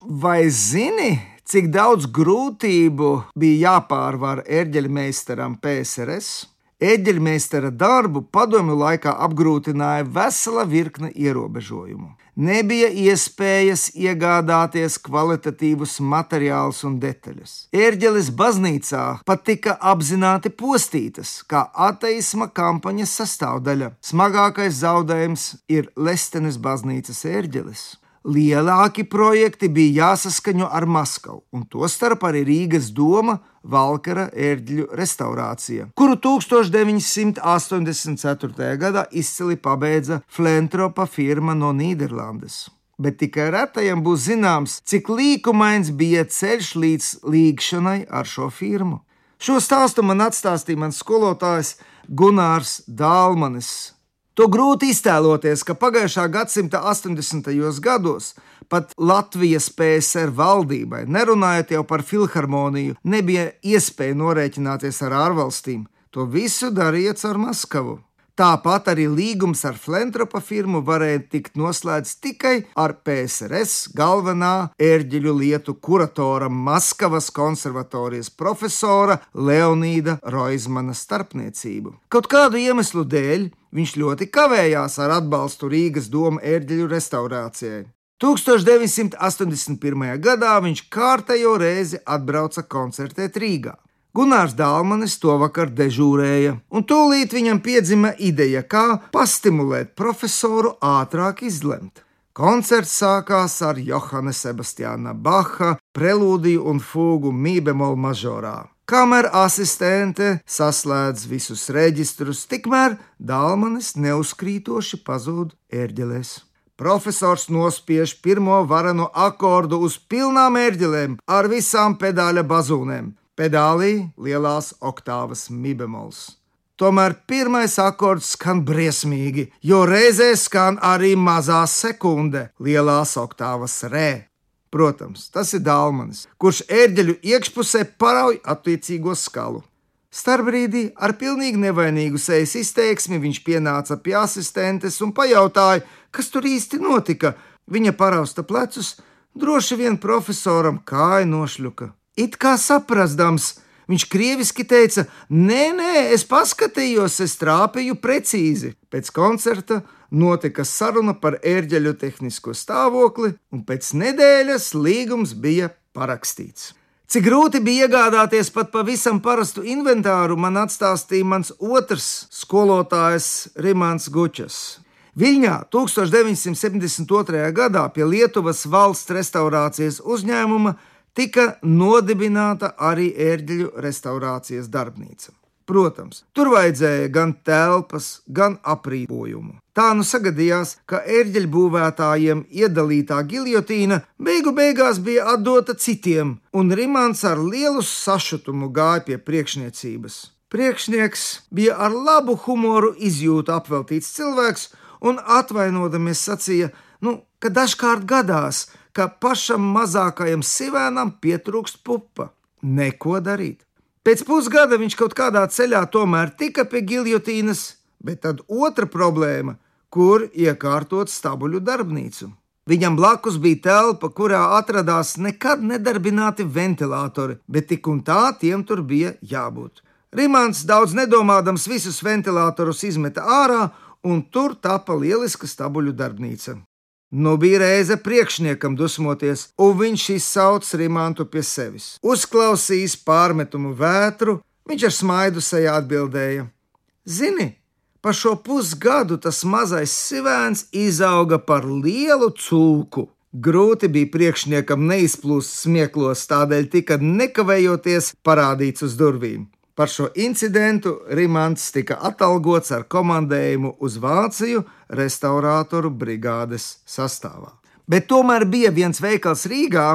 Vai zini, cik daudz grūtību bija jāpārvar eģeļmeistaram PSRS? Eģeļmeistara darbu padomju laikā apgrūtināja vesela virkne ierobežojumu. Nebija iespējas iegādāties kvalitatīvus materiālus un detaļas. Ērģeles baznīcā pat tika apzināti postītas, kā ateisma kampaņas sastāvdaļa. Smagākais zaudējums ir Lestenes baznīcas ērģeles lielāki projekti bija jāsaskaņo ar Maskavu, un tostarp arī Rīgas doma Valkara ērģļu restaurācija, kuru 1984. gadā izcili pabeidza Flentropa firma no Nīderlandes. Bet tikai retajam būs zināms, cik līkumains bija ceļš līdz līgšanai ar šo firmu. Šo stāstu man atstāstīja mans skolotājs Gunārs Dālmanis, To grūti iztēloties, ka pagājušā gadsimta 80. gados pat Latvijas PSR valdībai, nerunājot jau par filharmoniju, nebija iespēja norēķināties ar ārvalstīm. To visu darīja caur Maskavu. Tāpat arī līgums ar Flentropa firmu varēja tikt noslēgts tikai ar PSRS galvenā ērģeļu lietu kuratora Maskavas konservatorijas profesora Leonīda Roizmana starpniecību. Kaut kādu iemeslu dēļ viņš ļoti kavējās ar atbalstu Rīgas doma ērģeļu restaurācijai. 1981. gadā viņš kārtējo reizi atbrauca koncertēt Rīgā. Gunārs Dālmanis to vakar dežūrēja, un tūlīt viņam piedzima ideja, kā pastimulēt profesoru ātrāk izlemt. Koncerts sākās ar Johana Sebastiāna Baha prelūdiju un fūgu mībemolu mažorā. Kamēr asistente saslēdz visus reģistrus, tikmēr Dālmanis neuzkrītoši pazūd ērģelēs. Profesors nospiež pirmo varenu akordu uz pilnām ērģelēm ar visām pedāļa bazūnēm pedālī lielās oktāvas mibemols. Tomēr pirmais akords skan briesmīgi, jo reizē skan arī mazā sekunde lielās oktāvas rē. Protams, tas ir Dālmanis, kurš ērģeļu iekšpusē parauj attiecīgo skalu. Starbrīdī ar pilnīgi nevainīgu sejas izteiksmi viņš pienāca pie asistentes un pajautāja, kas tur īsti notika. Viņa parausta plecus, droši vien profesoram kāja nošļuka. It kā saprastams, viņš krieviski teica: Nē, nē, es paskatījos, es trāpīju precīzi. Pēc koncerta notika saruna par ērģeļu tehnisko stāvokli, un pēc nedēļas līgums bija parakstīts. Cik grūti bija iegādāties pat pavisam parastu inventāru, man atstāstīja mans otrs skolotājs Rimants Gučs. Viļņā 1972. gadā pie Lietuvas valsts restaurācijas uzņēmuma tika nodibināta arī ērģeļu restaurācijas darbnīca. Protams, tur vajadzēja gan telpas, gan aprīkojumu. Tā nu sagadījās, ka ērģeļu būvētājiem iedalītā giljotīna beigu beigās bija atdota citiem, un Rimants ar lielu sašutumu gāja pie priekšniecības. Priekšnieks bija ar labu humoru izjūtu apveltīts cilvēks, un atvainodamies sacīja, nu, ka dažkārt gadās, ka pašam mazākajam sivēnam pietrūkst pupa. Neko darīt. Pēc pusgada viņš kaut kādā ceļā tomēr tika pie giljotīnas, bet tad otra problēma, kur iekārtot stabuļu darbnīcu. Viņam blakus bija telpa, kurā atradās nekad nedarbināti ventilatori, bet tik un tā tiem tur bija jābūt. Rimants daudz nedomādams visus ventilatorus izmeta ārā, un tur tapa lieliska stabuļu darbnīca. Nu bija reize priekšniekam dusmoties, un viņš izsauca Rimantu pie sevis. Uzklausījis pārmetumu vētru, viņš ar smaidu sejā atbildēja: Zini, pa šo pusgadu tas mazais sivēns izauga par lielu cūku. Grūti bija priekšniekam neizplūst smieklos, tādēļ tika nekavējoties parādīts uz durvīm. Par šo incidentu Rimants tika atalgots ar komandējumu uz Vāciju restaurātoru brigādes sastāvā. Bet tomēr bija viens veikals Rīgā,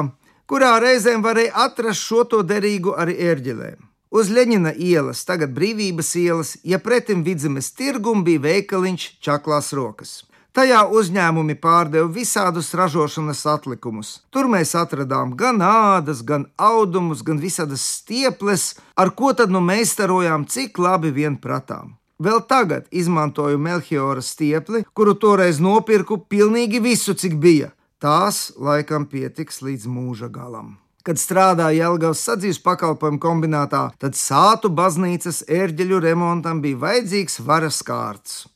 kurā reizēm varēja atrast šo to derīgu arī ērģelēm. Uz Leņķina ielas, tagad brīvības ielas, ja pretim vidzemes tirgum bija veikaliņš Čaklās rokas. Tajā uzņēmumi pārdeva visādus ražošanas atlikumus. Tur mēs atradām gan ādas, gan audumus, gan visādas stieples, ar ko tad nu meistarojām, cik labi vien pratām. Vēl tagad izmantoju Melchiora stiepli, kuru toreiz nopirku pilnīgi visu, cik bija. Tās laikam pietiks līdz mūža galam. Kad strādāja Jelgavas sadzīves pakalpojumu kombinātā, tad sātu baznīcas ērģeļu remontam bija vajadzīgs varas kārts.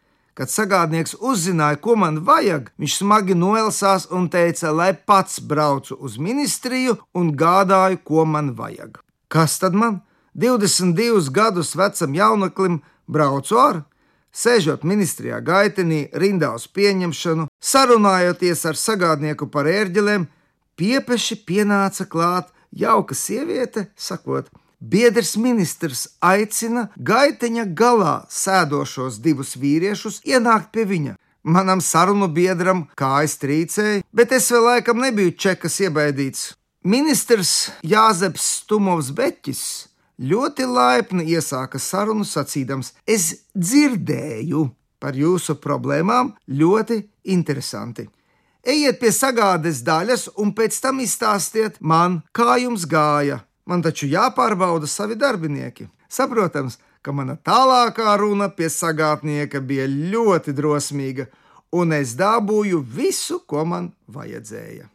Kad sagādnieks uzzināja, ko man vajag, viņš smagi noelsās un teica, lai pats braucu uz ministriju un gādāju, ko man vajag. Kas tad man? 22 gadus vecam jauneklim braucu ar, sēžot ministrijā gaitenī, rindā uz pieņemšanu, sarunājoties ar sagādnieku par ērģelēm, piepeši pienāca klāt jauka sieviete, sakot, biedrs ministrs aicina gaiteņa galā sēdošos divus vīriešus ienākt pie viņa. Manam sarunu biedram kājas trīcēja, bet es vēl laikam nebiju čekas iebaidīts. Ministrs Jāzeps Stumovs Beķis ļoti laipni iesāka sarunu sacīdams: Es dzirdēju par jūsu problēmām, ļoti interesanti. Ejiet pie sagādes daļas un pēc tam izstāstiet man, kā jums gāja. Man taču jāpārbauda savi darbinieki. Saprotams, ka mana tālākā runa pie sagātnieka bija ļoti drosmīga, un es dabūju visu, ko man vajadzēja.